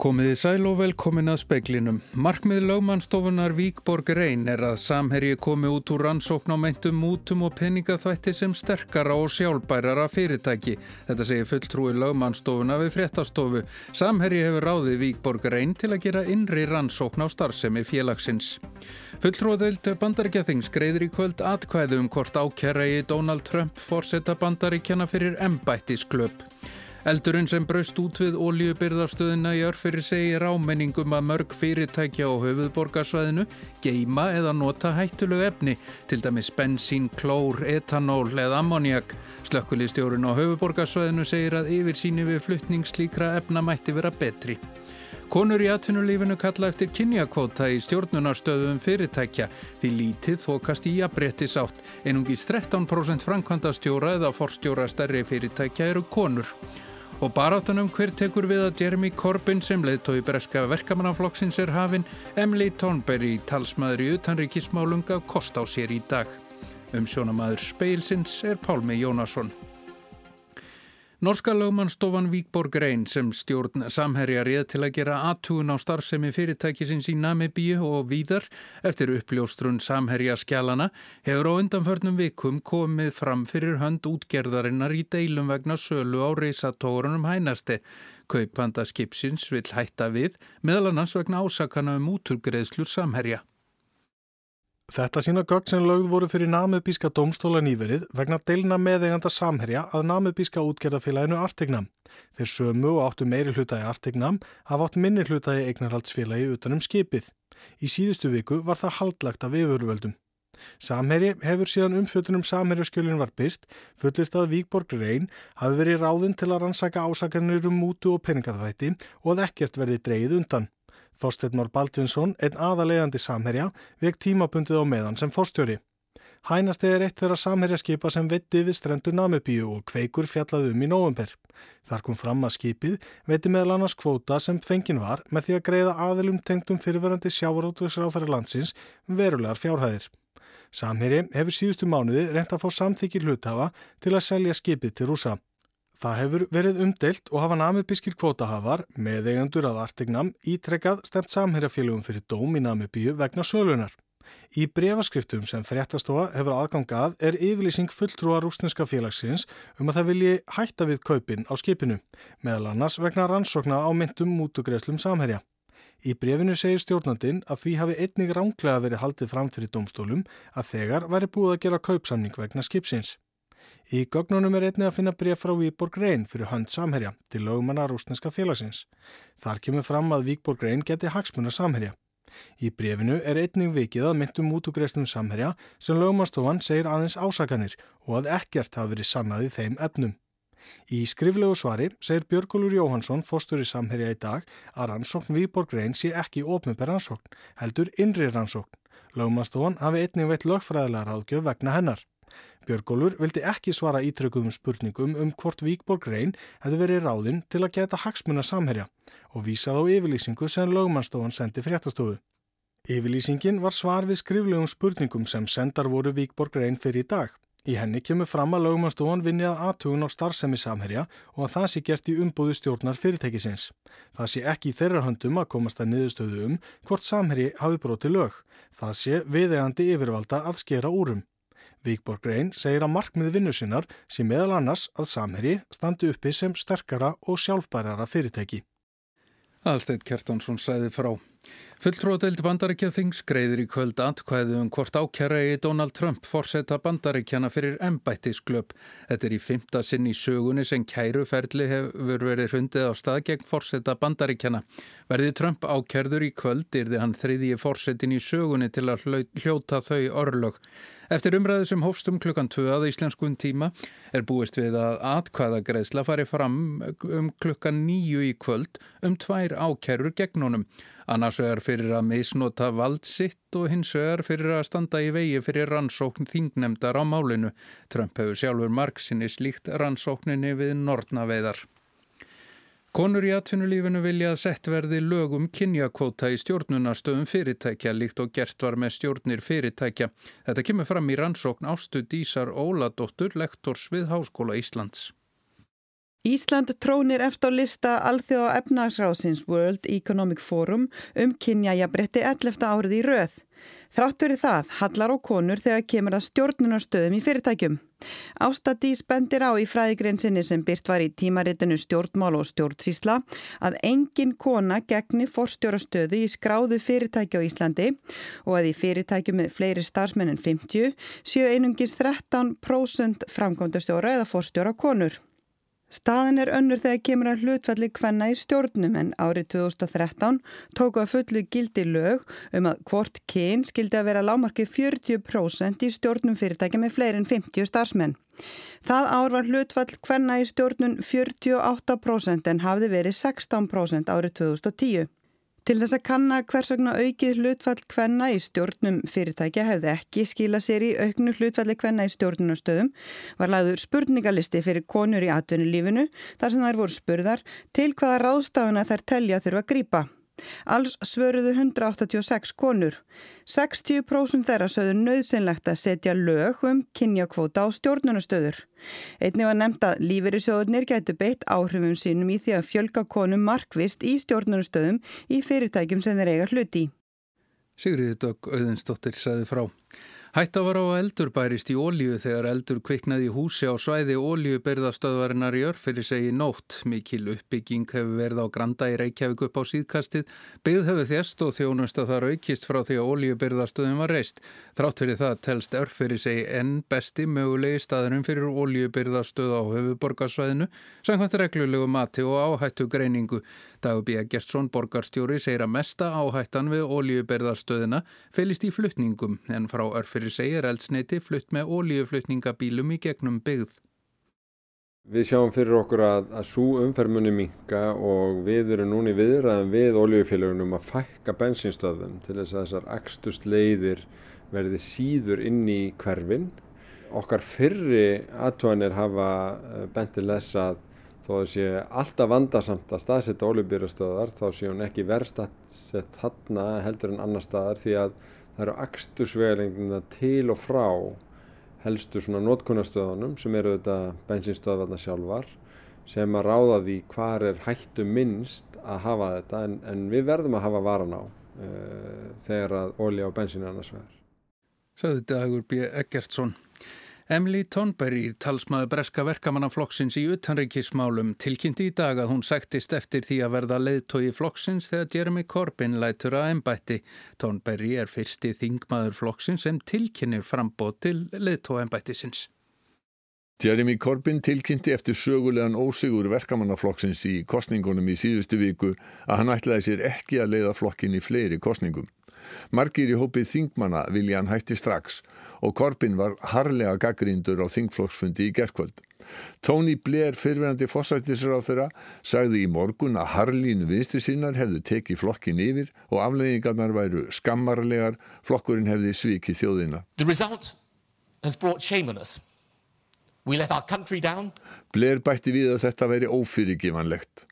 Komiði sæl og velkomin að speiklinum. Markmið lögmannstofunar Víkborg Reyn er að samherji komi út úr rannsókn á meintum mútum og peningaþvætti sem sterkara og sjálfbærara fyrirtæki. Þetta segir fulltrúi lögmannstofuna við fréttastofu. Samherji hefur ráðið Víkborg Reyn til að gera innri rannsókn á starfsemi félagsins. Fulltrúadeild bandaríkjathings greiður í kvöld atkvæðu um hvort ákjæra í Donald Trump fórsetta bandaríkjana fyrir embættisklöp. Eldurinn sem braust út við ólíubyrðarstöðina í örfyrir segir ámenningum að mörg fyrirtækja á höfuðborgarsvæðinu geima eða nota hættulegu efni, til dæmis bensín, klór, etanól eða ammoniak. Slökkulistjórun á höfuðborgarsvæðinu segir að yfir síni við fluttning slíkra efna mætti vera betri. Konur í atvinnulífinu kalla eftir kynjakvóta í stjórnunarstöðum fyrirtækja því lítið þokast í jafnbrettis átt. Einungis 13% framkvæmdastjóra eða forstjóra stærri fyrirtækja eru konur. Og baráttunum hver tekur við að Jeremy Corbyn sem leiðtói breska verkamannaflokksins er hafinn, Emily Thornberry, talsmaður í utanríkismálunga, kost á sér í dag. Um sjónamaður speilsins er Pálmi Jónasson. Norska lögmannstofan Víkborg Reyn sem stjórn samherja réð til að gera aðtugun á starfsemi fyrirtækisins í Namibíu og víðar eftir uppljóstrun samherja skjálana hefur á undanförnum vikum komið fram fyrir hönd útgerðarinnar í deilum vegna sölu á reysatórunum hænasti. Kaupanda skipsins vil hætta við meðal annars vegna ásakana um úturgreðslur samherja. Þetta sína gögn sem lögð voru fyrir namibíska domstóla nýverið vegna deilna meðeganda samherja að namibíska útgerðafélaginu Artignam. Þeir sömu og áttu meiri hlutaði Artignam hafa átt minni hlutaði eignarhaldsfélagi utanum skipið. Í síðustu viku var það haldlagt af yfirvöldum. Samherji hefur síðan umfjöldunum samherjaskjölinn var byrt, fullirt að Víkborg Reyn hafi verið ráðinn til að rannsaka ásakarnir um mútu og peningaþvætti og að ekkert verði dreyið undan. Þorstein Már Baldvinsson, einn aðalegandi samherja, vek tímabundið á meðan sem fórstjóri. Hænast er eitt þeirra samherjaskipa sem vetti við strendur Namibíu og kveikur fjallaði um í nóvumper. Þar kom fram að skipið veiti meðal annars kvóta sem fengin var með því að greiða aðilum tengtum fyrirverandi sjávarótvegsráþari landsins verulegar fjárhæðir. Samherji hefur síðustu mánuði reynt að fá samþykir hlutafa til að selja skipið til rúsa. Það hefur verið umdelt og hafa namibískir kvótahafar með eigendur að artignam ítrekkað stemt samherjafélugum fyrir dóm í Namibíu vegna sölunar. Í brefaskriftum sem fréttastofa hefur aðgangað er yfirlýsing fulltrúa rústinska félagsins um að það vilji hætta við kaupin á skipinu, meðal annars vegna rannsókna á myndum mútugreslum samherja. Í brefinu segir stjórnandin að því hafi einnig ránglega verið haldið fram fyrir domstólum að þegar væri búið að gera kaupsamning vegna skipsins. Í gögnunum er einnig að finna bref frá Víkborg Reyn fyrir hönd samherja til lögumanna rúsneska félagsins. Þar kemur fram að Víkborg Reyn geti hagsmuna samherja. Í brefinu er einnig vikið að myndum útugreistum samherja sem lögumannstofan segir aðeins ásakanir og að ekkert hafi verið sannaði þeim efnum. Í skriflegu svari segir Björgólur Jóhansson, fóstur í samherja í dag, að rannsókn Víborg Reyn sé ekki ofnubber rannsókn, heldur innri rannsókn. Lögumannstofan hafi einnig veitt lögfræðilega ráðgjöf vegna hennar. Björgólfur vildi ekki svara ítrökuðum spurningum um hvort Víkborg Reyn hefði verið ráðinn til að geta hagsmuna samherja og vísað á yfirlýsingu sem lögmannstofan sendi fréttastofu. Yfirlýsingin var svar við skriflegum spurningum sem sendar voru Víkborg Reyn fyrir í dag. Í henni kemur fram að lögmannstofan vinni að aðtugun á starfsemi samherja og að það sé gert í umbúðu stjórnar fyrirtækisins. Það sé ekki í þeirra höndum að komast að niðurstöðu um hvort samherji hafi broti lög. Það sé viðegandi yfirvalda að skera úrum. Víkborg Reyn segir að markmið vinnu sinnar sé meðal annars að samherji standi uppi sem sterkara og sjálfbærara fyrirtæki. Alsteit Kjartansson sæði frá. Fulltróðdeild bandaríkja þings greiður í kvöld atkvæðu um hvort ákjara í Donald Trump fórseta bandaríkjana fyrir embættisklöp. Þetta er í fymta sinn í sögunni sem kæruferli hefur verið hundið á stað gegn fórseta bandaríkjana. Verði Trump ákjærður í kvöld yrði hann þriðji fórsetin í sögunni til að hljóta þau orlög. Eftir umræðu sem hófstum klukkan 2 að íslenskun tíma er búist við að atkvæðagreðsla fari fram um klukkan 9 í kvöld um tvær ákjærur gegn honum. Annars vegar fyrir að misnota vald sitt og hins vegar fyrir að standa í vegi fyrir rannsókn þingnemdar á málinu. Trump hefur sjálfur margsinni slíkt rannsókninni við Nortnaveiðar. Konur í atvinnulífinu vilja að sett verði lögum kynjakvóta í stjórnunarstöðum fyrirtækja líkt og gert var með stjórnir fyrirtækja. Þetta kemur fram í rannsókn ástu Dísar Óladóttur, lektors við Háskóla Íslands. Ísland trónir eftir á lista Alþjóða efnagsrásins World Economic Forum um kynjajabretti 11. árið í rauð. Þrátt verið það hallar á konur þegar kemur að stjórnunarstöðum í fyrirtækjum. Ástadís bendir á í fræðigrensinni sem byrt var í tímaritinu stjórnmál og stjórnsísla að engin kona gegni forstjórastöðu í skráðu fyrirtæki á Íslandi og að í fyrirtækju með fleiri starfsmenn en 50 séu einungis 13% framkvæmdastjóra eða forstjóra konur. Staðin er önnur þegar kemur að hlutfalli hvenna í stjórnum en árið 2013 tóku að fullu gildi lög um að hvort kyn skildi að vera lámarkið 40% í stjórnum fyrirtækja með fleirin 50 starfsmenn. Það ár var hlutfall hvenna í stjórnun 48% en hafði verið 16% árið 2010. Til þess að kanna hvers vegna aukið hlutfall hvenna í stjórnum fyrirtækja hefði ekki skila sér í auknu hlutfalli hvenna í stjórnunastöðum var lagður spurningalisti fyrir konur í atvinnulífinu þar sem þær voru spurðar til hvaða ráðstafuna þær telja þurfa að grýpa. Alls svöruðu 186 konur. 60% þeirra sögðu nöðsynlegt að setja lög um kynjakvóta á stjórnunastöður. Einni var nefnt að lífeyrisjóðunir getur beitt áhrifum sínum í því að fjölga konum markvist í stjórnunastöðum í fyrirtækjum sem þeir eiga hluti. Sigriði Dögg Auðinsdóttir sæði frá. Hætta var á að eldur bærist í ólíu þegar eldur kviknaði í húsi á svæði ólíuberðastöðvarinnar í örfyrir segi nótt. Mikil uppbygging hefur verið á Granda í Reykjavík upp á síðkastið. Byggð hefur þjast og þjónust að það raukist frá því að ólíuberðastöðum var reist. Þrátt fyrir það telst örfyrir segi enn besti mögulegi staðurum fyrir ólíuberðastöð á höfuborgarsvæðinu, samkvæmt reglulegu mati og áhættu greiningu. Dagbjörg Gjertsson, borgarstjóri, segir að mesta áhættan við ólíuberðarstöðina felist í fluttningum en frá örfyrir segir eldsneiti flutt með ólíuflutningabílum í gegnum byggð. Við sjáum fyrir okkur að, að svo umferðmunni minka og við erum núni viðræðum við ólíufélagunum að fækka bensinstöðum til þess að þessar ekstust leiðir verði síður inn í hverfin. Okkar fyrri aðtóanir hafa eh, bentið þess að þó að sé alltaf vandarsamt að staðsetja ólubýrastöðar þá sé hún ekki verðstatsett þarna heldur en annar staðar því að það eru axtursvegalengina til og frá helstu svona notkunnastöðunum sem eru þetta bensinstöðvarna sjálfar sem að ráða því hvar er hættu minnst að hafa þetta en, en við verðum að hafa varan á uh, þegar að ólja og bensin er annars vegar. Saði Dagur B. Eggertsson. Emily Tonberry, talsmaður breska verkamannaflokksins í utanreikismálum, tilkynnti í dag að hún sættist eftir því að verða leiðtói flokksins þegar Jeremy Corbyn lætur að ennbætti. Tonberry er fyrsti þingmaður flokksins sem tilkynir frambóð til leiðtói ennbættisins. Jeremy Corbyn tilkynnti eftir sögulegan ósigur verkamannaflokksins í kostningunum í síðustu viku að hann ætlaði sér ekki að leiða flokkin í fleiri kostningum. Margir í hópið þingmanna vilja hann hætti strax og Corbyn var harlega gaggrindur á þingflokksfundi í gerðkvöld. Tony Blair, á þeirra, sagði í morgun að harlínu vinstri sinnar hefðu tekið flokkin yfir og afleggingarnar væru skammarlegar, flokkurinn hefði svikið þjóðina. Blair bætti við að þetta veri ófyrirgivanlegt.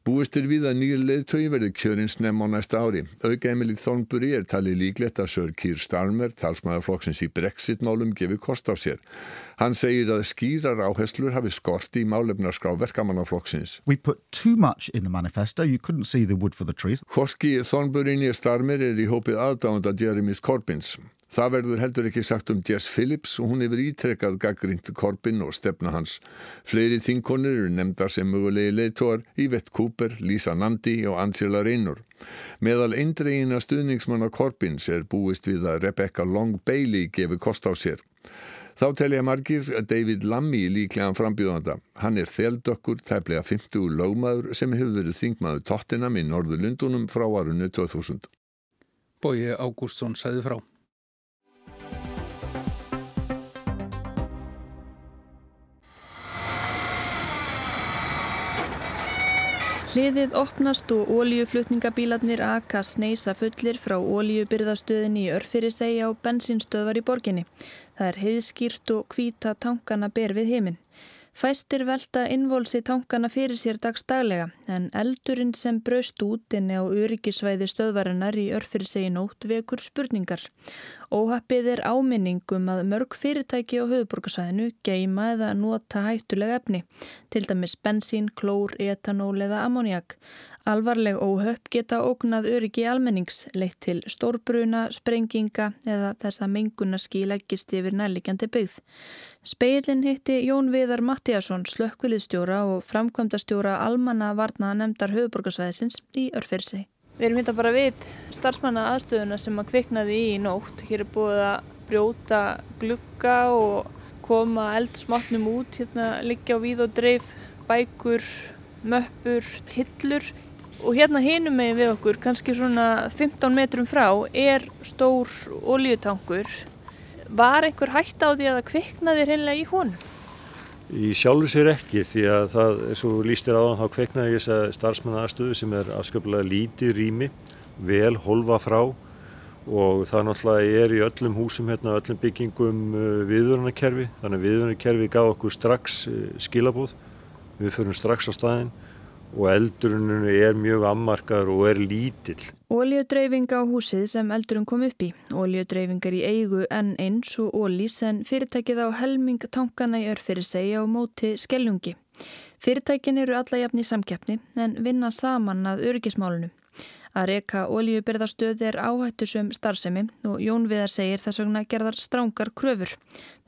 Búist er við að nýjur leðtögi verður kjörins nefn á næsta ári. Auka Emilí Thornbury er talið líklegt að Sör Kýr Starmer, talsmaðurflokksins í Brexit-málum, gefur kost á sér. Hann segir að skýrar áherslur hafi skort í málefnarskrá verkamannaflokksins. We put too much in the manifesto, you couldn't see the wood for the trees. Hvorki Thornbury nýja Starmer er í hópið aðdáðanda Jeremy Corbins. Það verður heldur ekki sagt um Jess Phillips og hún hefur ítrekkað gaggrínt Corbyn og stefna hans. Fleiri þinkonir eru nefndar sem mögulegi leitóar Yvette Cooper, Lisa Nandi og Angela Raynor. Meðal eindregina stuðningsmanna Corbins er búist við að Rebecca Long Bailey gefur kost á sér. Þá telja margir David Lammy líklega frambjóðanda. Hann er þeldökkur, tæplega 50 lögmaður sem hefur verið þingmaður Tottenham í Norðurlundunum frá arunni 2000. Bói Ágústsson sæði frá. Hliðið opnast og óljuflutningabílarnir aka sneisa fullir frá óljubyrðastöðinni í örfyrirsegi á bensinstöðvar í borginni. Það er heiðskýrt og hvita tankana ber við heiminn. Fæstir velta innvolsi tankana fyrir sér dagstaglega en eldurinn sem braust út inni á öryggisvæði stöðvarinnar í örfyrirsegi nótt vekur spurningar. Óhappið er áminningum að mörg fyrirtæki á höfuborgarsæðinu geima eða nota hættulega efni, til dæmis bensín, klór, etanól eða ammoniak. Alvarleg óhöpp geta ógnað öryggi almennings, leitt til stórbruna, sprenginga eða þess að mengunarski leggist yfir nærlikjandi byggð. Speilin hitti Jón Viðar Mattíasson, slökkviliðstjóra og framkvæmdastjóra almanna varna nefndar höfuborgarsvæðisins í Örfyrsei. Við erum hérna bara við starfsmanna aðstöðuna sem að kviknaði í nótt. Hér er búið að brjóta glugga og koma eldsmáttnum út, hérna liggja á víð og dreif, bækur, möppur, hillur. Og hérna hinum megin við okkur, kannski svona 15 metrum frá, er stór oljutankur. Var einhver hægt á því að það kviknaði hreinlega í honum? Í sjálfu sér ekki því að það, eins og lístir á þá kveiknaði þess að starfsmannaðastöðu sem er afskaplega lítið rými, vel holfa frá og það náttúrulega er í öllum húsum, hérna, öllum byggingum uh, viðvörunarkerfi, þannig að viðvörunarkerfi gaf okkur strax uh, skilabóð, við förum strax á staðinn og eldurinn er mjög ammarkaður og er lítill. Óljudreifing á húsið sem eldurinn kom upp í. Óljudreifingar í eigu enn eins og ólís en fyrirtækið á helming tankana í örfyrir segja á móti skellungi. Fyrirtækin eru alla jafn í samkeppni en vinna saman að örgismálunum. Að reyka óljubyrðarstöð er áhættusum starfsemi og Jón Viðar segir þess vegna gerðar strángar kröfur.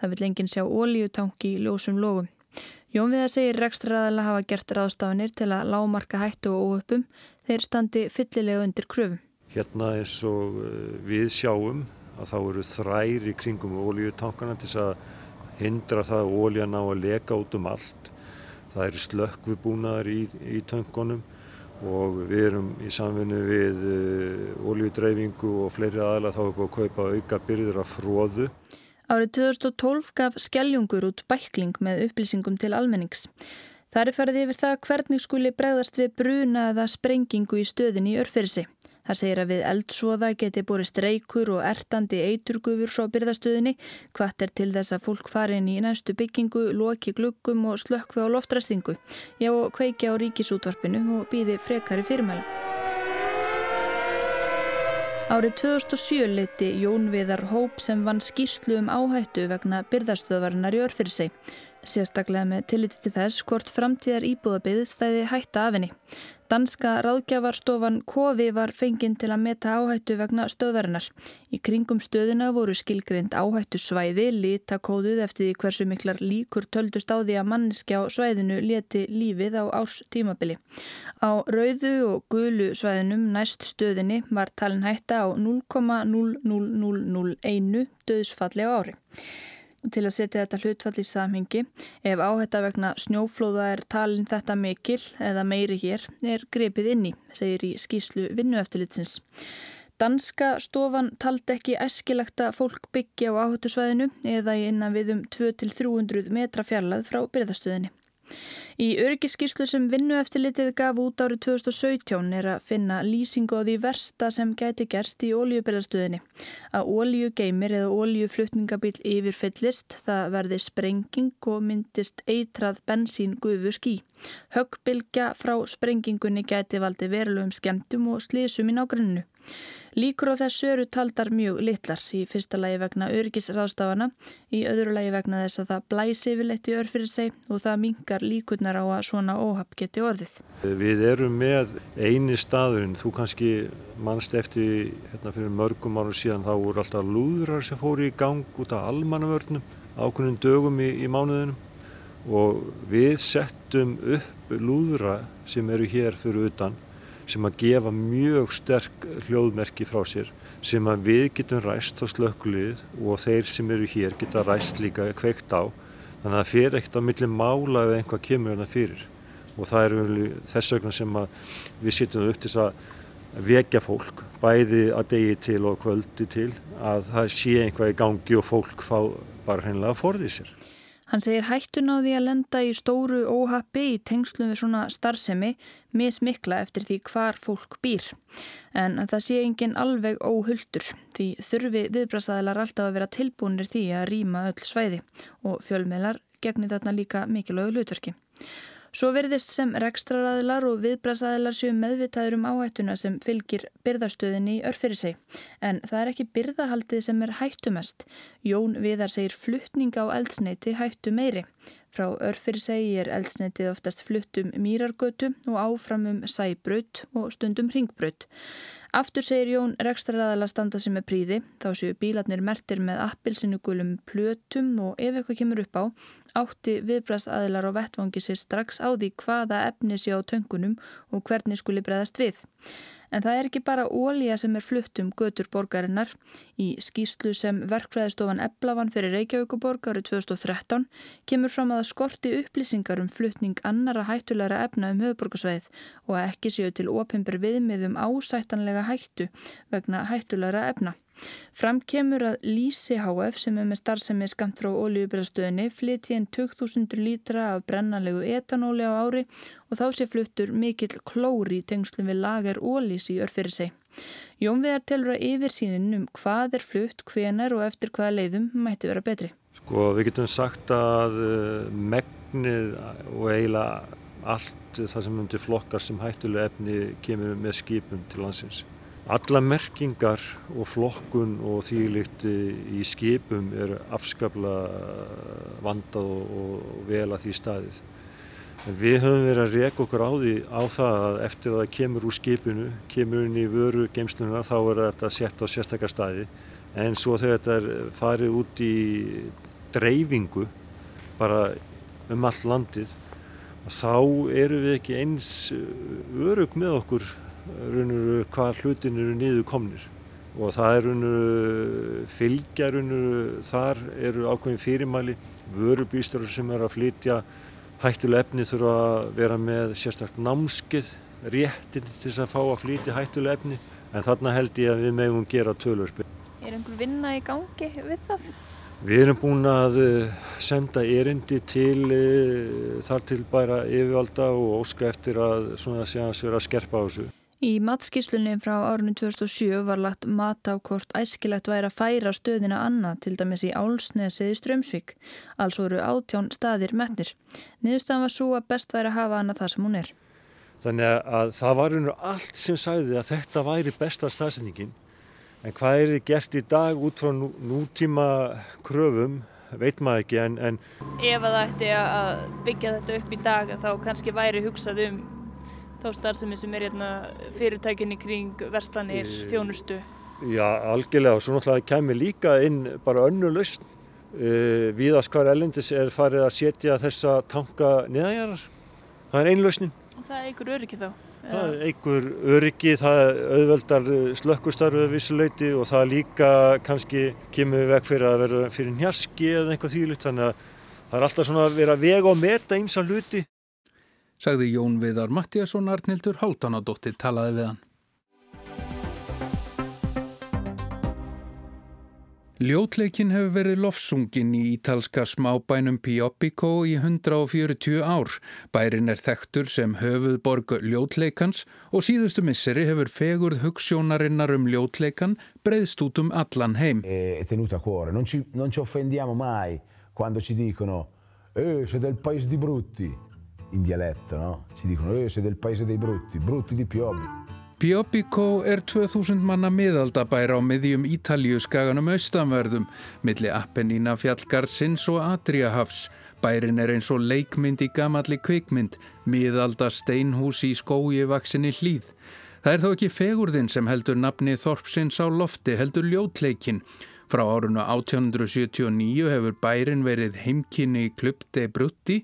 Það vil enginn sjá óljutanki í ljósum logum. Jón Viðar segir rekstraræðilega hafa gert ráðstafanir til að lámarka hættu og óöpum þeir standi fyllilega undir kröfum. Hérna eins og eh, við sjáum að þá eru þræri kringum ólíutankana til að hindra það að ólja ná að leka út um allt. Það eru slökkvibúnaðar í, í töngunum og við erum í samfunni við eh, ólíudreifingu og fleiri aðla þá erum við að kaupa auka byrður af fróðu. Árið 2012 gaf Skelljungur út bækling með upplýsingum til almennings. Það er farið yfir það hvernig skuli bregðast við bruna eða sprengingu í stöðinni í örfyrsi. Það segir að við eldsóða geti borist reykur og ertandi eiturgufur frá byrðastöðinni, hvart er til þess að fólk farin í næstu byggingu, loki gluggum og slökkvi á loftræstingu, já kveiki á ríkisútvarpinu og býði frekari fyrirmæla. Árið 2007 leiti Jón Viðar Hóp sem vann skýrslu um áhættu vegna byrðarstöðvarinnar í örfyrir sig. Sérstaklega með tilliti til þess hvort framtíðar íbúðabið stæði hætta af henni. Danska ráðgjafarstofan Kovi var fenginn til að meta áhættu vegna stöðverðinar. Í kringum stöðina voru skilgrind áhættu svæði, litakóðuð eftir því hversu miklar líkur töldust á því að manniski á svæðinu leti lífið á árs tímabili. Á rauðu og gulu svæðinum næst stöðinni var talin hætta á 0,00001 döðsfalli á ári til að setja þetta hlutfall í samhengi. Ef áhætta vegna snjóflóða er talin þetta mikil eða meiri hér er grepið inni, segir í skýslu vinnueftilitsins. Danska stofan taldi ekki æskilagt að fólk byggja á áhættusvæðinu eða í innan við um 200-300 metra fjarlað frá byrðastöðinni. Í öryggiskíslu sem vinnu eftir litið gaf út árið 2017 er að finna lýsingu á því versta sem gæti gerst í óljubelastuðinni. Að óljugeimir eða óljuflutningabíl yfirfyllist það verði sprenging og myndist eitrað bensín gufu skí. Höggbilgja frá sprengingunni gæti valdi verulegum skemmtum og slísum í nágrunnu. Líkur á þessu eru taldar mjög litlar í fyrsta lagi vegna örgisráðstafana, í öðru lagi vegna þess að það blæsi yfirleitt í örfyrir sig og það mingar líkurnar á að svona óhapp geti orðið. Við erum með eini staðurinn, þú kannski mannst eftir hérna fyrir mörgum árum síðan þá voru alltaf lúðrar sem fóru í gang út af almannavörnum ákunnum dögum í, í mánuðinum og við settum upp lúðra sem eru hér fyrir utan sem að gefa mjög sterk hljóðmerki frá sér sem að við getum ræst á slökkulið og þeir sem eru hér geta ræst líka kveikt á þannig að það fyrir ekkert á milli mála ef einhvað kemur hérna fyrir og það er þess vegna sem að við sittum upp til að vekja fólk bæði að degi til og kvöldi til að það sé einhvað í gangi og fólk fá bara hreinlega að forði sér. Hann segir hættun á því að lenda í stóru óhappi í tengslum við svona starfsemi mismikla eftir því hvar fólk býr. En það sé engin alveg óhulltur því þurfi viðbrasaðilar alltaf að vera tilbúinir því að rýma öll svæði og fjölmiðlar gegnir þarna líka mikilvægu hlutverki. Svo verðist sem rekstraræðilar og viðbrasaðilar séu meðvitaður um áhættuna sem fylgir byrðastöðinni í örfyrir sig. En það er ekki byrðahaldið sem er hættumest. Jón Viðar segir fluttning á eldsneiti hættu meiri. Frá örfyrir segi er eldsneitið oftast flutt um mýrargötu og áfram um sæbraut og stundum ringbraut. Aftur segir Jón rekstraræðala standa sem er príði, þá séu bílarnir mertir með appilsinnugulum plötum og ef eitthvað kemur upp á, átti viðbræðsaðilar á vettvangi sér strax á því hvaða efni sé á töngunum og hvernig skuli breðast við. En það er ekki bara ólíja sem er flutt um götur borgarinnar. Í skýslu sem verkfræðistofan Eblavan fyrir Reykjavíkuborg árið 2013 kemur fram að skorti upplýsingar um fluttning annara hættulegra efna um höfuborgarsveið og ekki séu til ópimber viðmiðum ásættanlega hættu vegna hættulegra efna. Fram kemur að Lísi HF sem er með starfsemi skamt frá ólíubræðstöðinni flytti en 2000 lítra af brennanlegu etanóli á ári og þá sé fluttur mikill klóri í tengslum við lagar ólís í örfyrir sig. Jón Viðar telur að yfir sínin um hvað er flutt, hvenar og eftir hvaða leiðum mætti vera betri. Sko við getum sagt að uh, megnið og eiginlega allt það sem undir flokkar sem hættulega efni kemur með skipum til landsins. Alla merkingar og flokkun og þýlikt í skipum er afskapla vandað og vel að því staðið. En við höfum verið að reyka okkur á því á það að eftir að það kemur úr skipinu, kemur inn í vöru geimsluna þá er þetta sett á sérstakar staði. En svo þegar þetta er farið út í dreifingu bara um allt landið þá eru við ekki eins örug með okkur raunur hvað hlutin eru niður komnir og það er raunur fylgja raunur þar eru ákveðin fyrirmæli vörubýstar sem er að flytja hættuleg efni þurfa að vera með sérstaklega námskið réttin til þess að fá að flytja hættuleg efni en þarna held ég að við megum gera tölvörpi. Er einhver vinna í gangi við það? Við erum búin að eh, senda erindi til uh, þar til bæra yfirvalda og óska eftir að svona sé að vera að skerpa á þessu. Í matskíslunni frá árunni 2007 var lagt mat á hvort æskilegt væri að færa stöðina annað til dæmis í Álsnesið í Strömsvík. Alls voru átjón staðir metnir. Niðurstaðan var svo að best væri að hafa annað það sem hún er. Þannig að það var unur allt sem sagði að þetta væri besta staðsendingin. En hvað er þið gert í dag út frá nú, nútíma kröfum veit maður ekki en, en... Ef að það ætti að byggja þetta upp í dag þá kannski væri hugsað um þá starfsemi sem er hérna, fyrirtækinni kring verslanir, þjónustu? Já, algjörlega og svo náttúrulega kemur líka inn bara önnu lausn. Uh, Víðast hvar ellendis er farið að setja þessa tanka neðanjarar. Það er einn lausnin. Og það einhver öryggi þá? Það einhver öryggi, það auðveldar slökkustarfið vissuleiti og það líka kannski kemur við veg fyrir að vera fyrir njaski eða eitthvað þýlut þannig að það er alltaf svona að vera vega og meta einsa hluti sagði Jón Viðar Mattiasson Arnildur Háltanadóttir talaði við hann. Ljótleikin hefur verið lofsungin í ítalska smábænum Pioppico í 140 ár. Bærin er þektur sem höfuðborg ljótleikans og síðustu misseri hefur fegurð hugssjónarinnar um ljótleikan breyðst út um allan heim. A cuore, non ci, non ci siete il in dialetto, no? Ci dicono, eh, sei del paese dei brutti, brutti di Piobbi. Piobbico er 2000 manna miðaldabæra á miðjum Ítaljuskaganum austanverðum, milli Appennína fjallgarsins og Adriahafs. Bærin er eins og leikmynd í gamalli kvikmynd, miðalda steinhús í skói vaksinni hlýð. Það er þó ekki fegurðin sem heldur nafni Þorpsins á lofti heldur ljótleikin. Frá árunu 1879 hefur bærin verið heimkynni Club de Brutti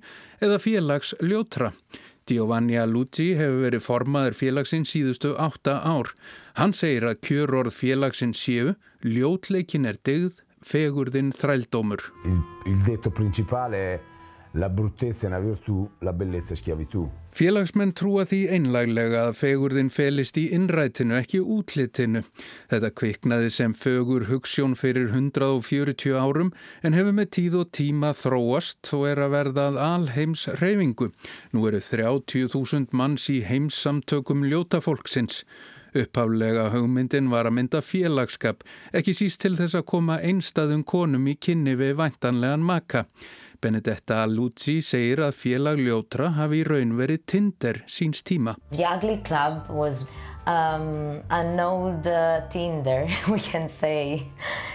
eða félags Ljótra. Giovanni Aluzzi hefur verið formaður félagsins síðustu átta ár. Hann segir að kjörorð félagsins séu, ljótleikin er digð, fegurðin þrældómur. Il, il detto principale è La bruttezza è una virtù, la bellezza è schiavitù. Félagsmenn trúa því einlaglega að fegurðin felist í innrætinu, ekki útlitinu. Þetta kviknaði sem fögur hugssjón fyrir 140 árum en hefur með tíð og tíma þróast og er að verðað alheims reyfingu. Nú eru 30.000 manns í heimsamtökum ljótafólksins. Upphaflega hugmyndin var að mynda félagskap, ekki síst til þess að koma einstaðum konum í kynni við væntanlegan maka. Benedetta Luzzi segir að félag ljótra hafi í raun verið Tinder síns tíma. The Ugly Club was um, an old uh, Tinder, we can say.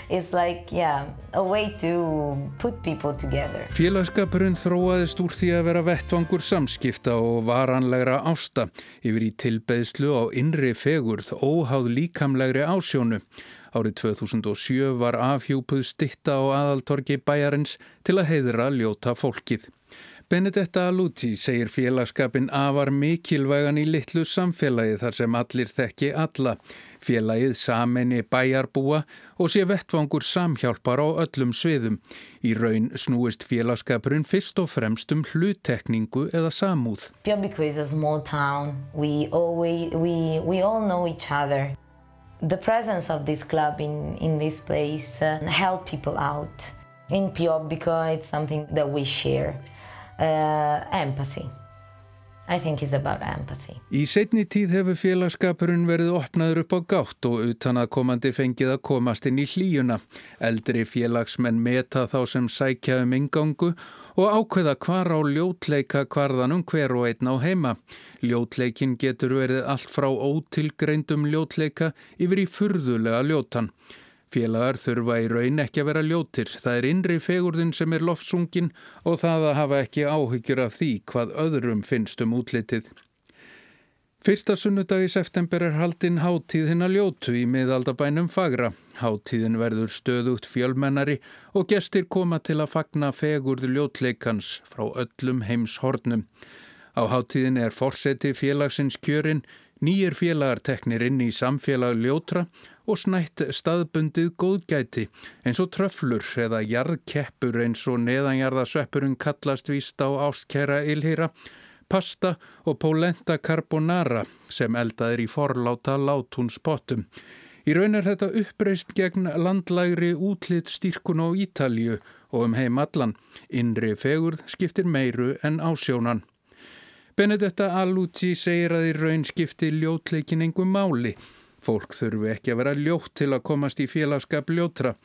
It's like, yeah, a way to put people together. Félagskapurinn þróaðist úr því að vera vettvangur samskipta og varanlegra ásta yfir í tilbeðslu á innri fegurð óháð líkamlegri ásjónu. Árið 2007 var afhjúpuð stitta á aðaltorgi bæjarins til að heiðra ljóta fólkið. Benedetta Alucci segir félagskapin afar mikilvægan í litlu samfélagi þar sem allir þekki alla. Félagið samenni bæjarbúa og sé vettvangur samhjálpar á öllum sviðum. Í raun snúist félagskapurinn fyrst og fremst um hluttekningu eða samúð. Pjómbíku is a small town. We, always, we, we all know each other. The presence of this club in, in this place uh, help people out. In Piobico, it's something that we share. Uh, empathy. I think it's about empathy. Í setni tíð hefur félagskapurinn verið opnaður upp á gátt og utan að komandi fengið að komast inn í hlíuna. Eldri félagsmenn meta þá sem sækja um ingangu og ákveða hvar á ljótleika hvarðanum hver og einn á heima. Ljótleikin getur verið allt frá ótilgreindum ljótleika yfir í furðulega ljótan. Félagar þurfa í raun ekki að vera ljótir. Það er innri fegurðin sem er loftsungin og það að hafa ekki áhyggjur af því hvað öðrum finnst um útlitið. Fyrsta sunnudag í september er haldinn háttíð hinn að ljótu í miðaldabænum Fagra. Háttíðin verður stöðugt fjölmennari og gestir koma til að fagna fegurðu ljótleikans frá öllum heims hornum. Á háttíðin er forseti félagsins kjörin, nýjir félagar teknir inn í samfélag ljótra og snætt staðbundið góðgæti eins og tröflur eða jarðkeppur eins og neðanjarðasveppurinn kallast víst á ástkæra ilhýra, pasta og polenta carbonara sem eldaðir í forláta látúnspottum. Í raun er þetta uppreist gegn landlægri útlitt stýrkun á Ítalju og um heim allan. Innri fegurð skiptir meiru en ásjónan. Benedetta Alucci segir að í raun skipti ljótleikin engum máli Fólk þurfi ekki að vera ljótt til að komast í félagskap ljótra.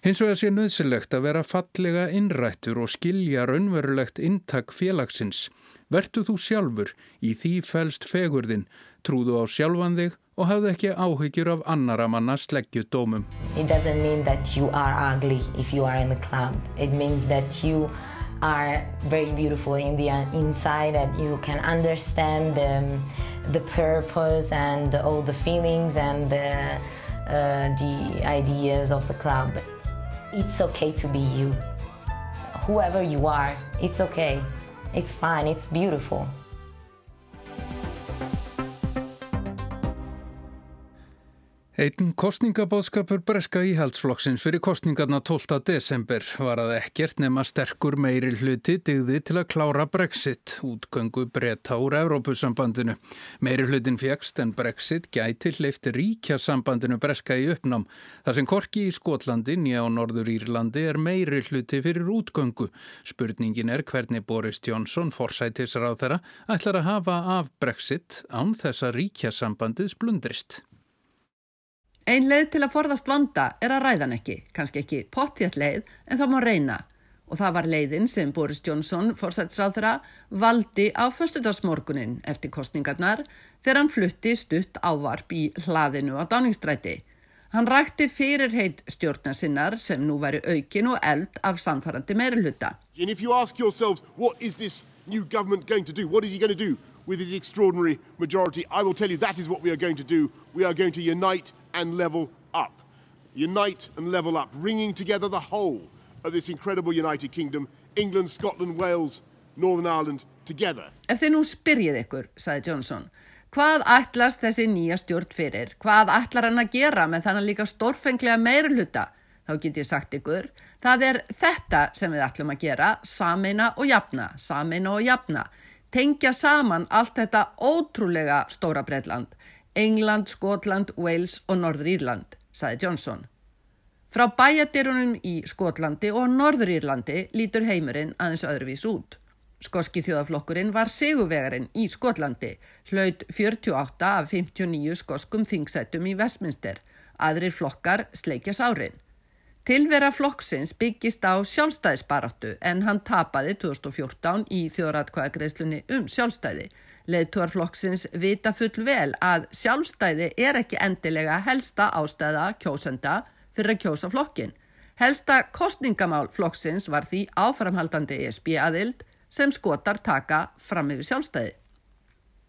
Hins vegar sé nöðsilegt að vera fallega innrættur og skilja raunverulegt intak félagsins. Vertu þú sjálfur, í því fælst fegurðin, trúðu á sjálfan þig og hafðu ekki áhyggjur af annara manna sleggju dómum. It doesn't mean that you are ugly if you are in the club. It means that you are very beautiful in the inside and you can understand the the purpose and all the feelings and the, uh, the ideas of the club. It's okay to be you. Whoever you are, it's okay. It's fine, it's beautiful. Einn kostningabóðskapur breska íhaldsflokksins fyrir kostningarna 12. desember var að ekkert nema sterkur meiri hluti digði til að klára Brexit, útgöngu breyta úr Evrópusambandinu. Meiri hlutin fjækst en Brexit gæti hleyft ríkja sambandinu breska í uppnám. Það sem korki í Skotlandi, nýja á Norður Írlandi, er meiri hluti fyrir útgöngu. Spurningin er hvernig Boris Johnson, forsætisráð þeirra, ætlar að hafa af Brexit án þess að ríkja sambandið splundrist. Ein leið til að forðast vanda er að ræðan ekki, kannski ekki pottjætt leið, en þá má reyna. Og það var leiðin sem Boris Johnson, forsætsráðra, valdi á föstudagsmorgunin eftir kostningarnar þegar hann flutti stutt ávarp í hlaðinu á Dáningstræti. Hann rækti fyrirheit stjórnar sinnar sem nú væri aukin og eld af samfarrandi meiruluta. And if you ask yourselves, what is this new government going to do? What is he going to do with his extraordinary majority? I will tell you that is what we are going to do. We are going to unite and level up. Unite and level up, bringing together the whole of this incredible United Kingdom, England, Scotland, Wales, Northern Ireland, together. Ef þið nú spyrjið ykkur, saði Johnson, hvað ætlast þessi nýja stjórn fyrir? Hvað ætlar hann að gera með þannig líka stórfenglega meiruluta? Þá get ég sagt ykkur, það er þetta sem við ætlum að gera, sameina og jafna, sameina og jafna. Tengja saman allt þetta ótrúlega stóra Breitland England, Skotland, Wales og Norður Írland, saði Johnson. Frá bæjadirunum í Skotlandi og Norður Írlandi lítur heimurinn aðeins öðruvís út. Skoski þjóðaflokkurinn var seguvegarinn í Skotlandi, hlaut 48 af 59 skoskum þingsætum í Westminster, aðrir flokkar sleikjas árin. Tilvera flokksins byggist á sjálfstæðisbaráttu en hann tapaði 2014 í þjóratkvæðagreislunni um sjálfstæði. Leðtúar flokksins vita full vel að sjálfstæði er ekki endilega helsta ástæða kjósenda fyrir að kjósa flokkin. Helsta kostningamál flokksins var því áframhaldandi ESB aðild sem skotar taka fram yfir sjálfstæði.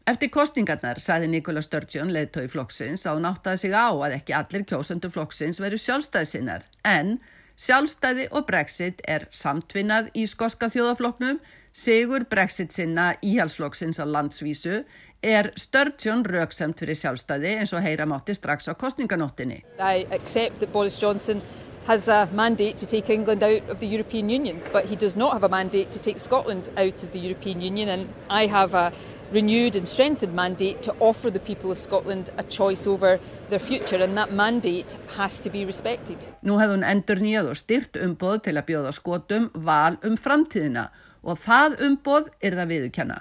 Eftir kostningarnar sæði Nikola Sturgeon leðtói flokksins á náttaði sig á að ekki allir kjósendur flokksins veru sjálfstæðsinnar en sjálfstæði og brexit er samtvinnað í skoska þjóðaflokknum, sigur brexit sinna íhalsflokksins á landsvísu er Sturgeon rauksamt fyrir sjálfstæði eins og heyra mátti strax á kostninganóttinni. I accept that Boris Johnson has a mandate to take England out of the European Union, but he does not have a mandate to take Scotland out of the European Union. And I have a renewed and strengthened mandate to offer the people of Scotland a choice over their future, and that mandate has to be respected. Nú hefði hún endur nýjað og styrt umboð til að bjóða skotum val um framtíðina og það umboð er það viðukenna.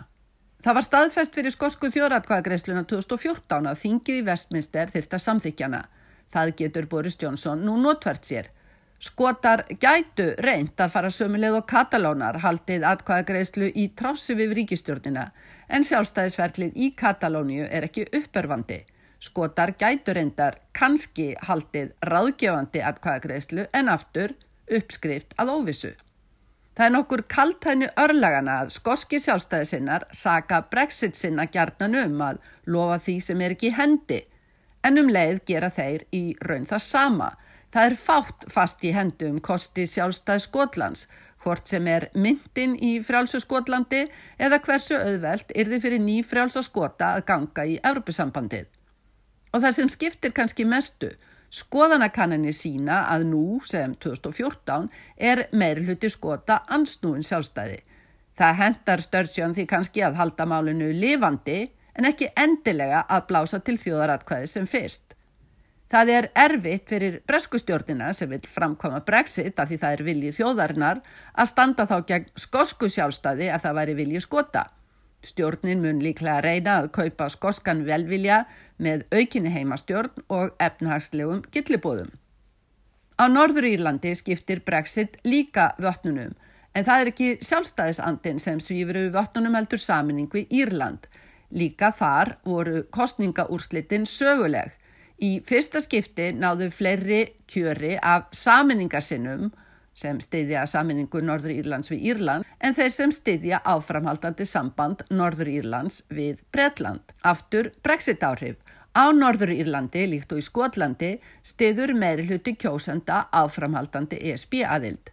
Það var staðfest fyrir skosku þjóratkvæðagreisluna 2014 að þingið í Vestminster þyrta samþykjana. Það getur Boris Johnson nú notvært sér. Skotar gætu reynd að fara sömuleið og katalónar haldið atkvæðagreyslu í trássu við ríkistjórnina en sjálfstæðisferlið í Katalóniu er ekki uppörfandi. Skotar gætu reyndar kannski haldið ráðgefandi atkvæðagreyslu en aftur uppskrift að óvissu. Það er nokkur kaltæðinu örlagana að skoski sjálfstæðisinnar saka brexit sinna gjarnan um að lofa því sem er ekki hendi en um leið gera þeir í raun það sama. Það er fátt fast í hendum kosti sjálfstæð Skotlands, hvort sem er myndin í frjálsu Skotlandi eða hversu auðvelt er þið fyrir ný frjálsa skota að ganga í Europasambandið. Og það sem skiptir kannski mestu, skoðanakanninni sína að nú, sem 2014, er meirluti skota ansnúin sjálfstæði. Það hendar Sturgeon því kannski að halda málinu lifandi, en ekki endilega að blása til þjóðaratkvæði sem fyrst. Það er erfitt fyrir breskustjórnina sem vil framkoma brexit að því það er viljið þjóðarinnar að standa þá gegn skosku sjálfstæði að það væri viljið skota. Stjórnin mun líklega reyna að kaupa skoskan velvilja með aukinni heimastjórn og efnahagslegum gillibóðum. Á Norður Írlandi skiptir brexit líka vötnunum en það er ekki sjálfstæðisandin sem svífur við vötnunum heldur saminningu í Írland Líka þar voru kostningaúrslitin söguleg. Í fyrsta skipti náðu fleiri kjöri af saminningarsinnum sem styðja saminningu Norður Írlands við Írland en þeir sem styðja áframhaldandi samband Norður Írlands við Bretland. Aftur Brexit áhrif. Á Norður Írlandi, líkt og í Skotlandi, styður meiri hluti kjósenda áframhaldandi ESB aðild.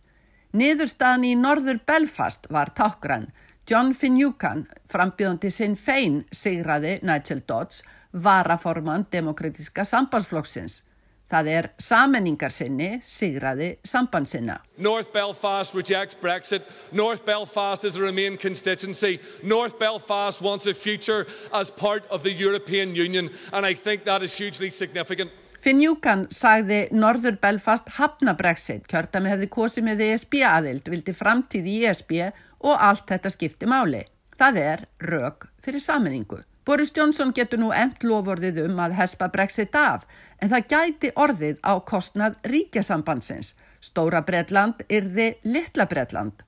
Niðurstaðan í Norður Belfast var tákgrann John Finucane, frambjöðandi sinn fein, sigraði Nigel Dodds, varaforman demokratiska sambandsflokksins. Það er sammenningarsinni, sigraði sambandssinna. North Belfast rejects Brexit. North Belfast is a Remain constituency. North Belfast wants a future as part of the European Union and I think that is hugely significant. Finnjúkan sagði Norður Belfast hafna Brexit. Kjörtami hefði kosið með ESB aðild, vildi framtíð í ESB og allt þetta skipti máli. Það er rauk fyrir saminningu. Boris Johnson getur nú emt lofórðið um að hespa brexit af en það gæti orðið á kostnað ríkjasambandsins. Stóra Breitland yrði litla Breitland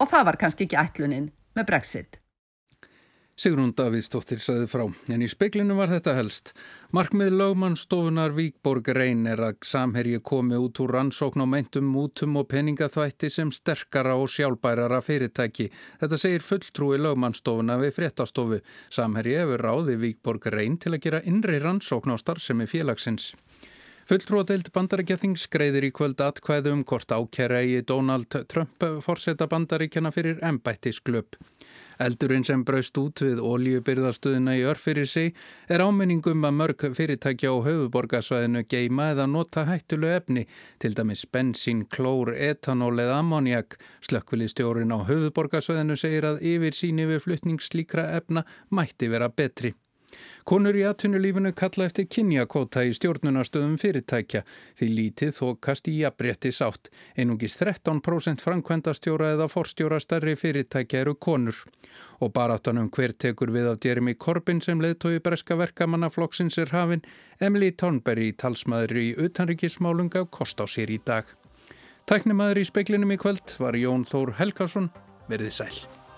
og það var kannski ekki ætlunin með brexit. Sigrún Davíðsdóttir saði frá, en í speklinu var þetta helst. Markmið lögmannstofunar Víkborg reyn er að samherji komi út úr rannsókn á meintum mútum og peningaþvætti sem sterkara og sjálfbærara fyrirtæki. Þetta segir fulltrúi lögmannstofuna við fréttastofu. Samherji hefur ráði Víkborg reyn til að gera innri rannsókn á starfsemi félagsins. Fulltrúadeild bandaríkjathings greiðir í kvöld atkvæðu um hvort ákjæra í Donald Trump forsetta bandaríkjana fyrir embættisklöp. Eldurinn sem braust út við oljubyrðastuðina í örf fyrir sig er áminningum að mörg fyrirtækja á höfuborgarsvæðinu geima eða nota hættulu efni, til dæmis bensín, klór, etanól eða ammoniak. Slökkvilistjórin á höfuborgarsvæðinu segir að yfir síni við flutning slíkra efna mætti vera betri. Konur í atvinnulífinu kalla eftir kynjakóta í stjórnunastöðum fyrirtækja því lítið þókast í jafnrétti sátt. Einungis 13% framkvæmdastjóra eða forstjóra starri fyrirtækja eru konur. Og baráttanum hver tekur við af Jeremy Corbyn sem leðtói breska verkamannaflokksins er hafinn, Emily Thornberry talsmaður í utanrikismálunga kost á sér í dag. Tæknimaður í speiklinum í kvöld var Jón Þór Helgason, verið sæl.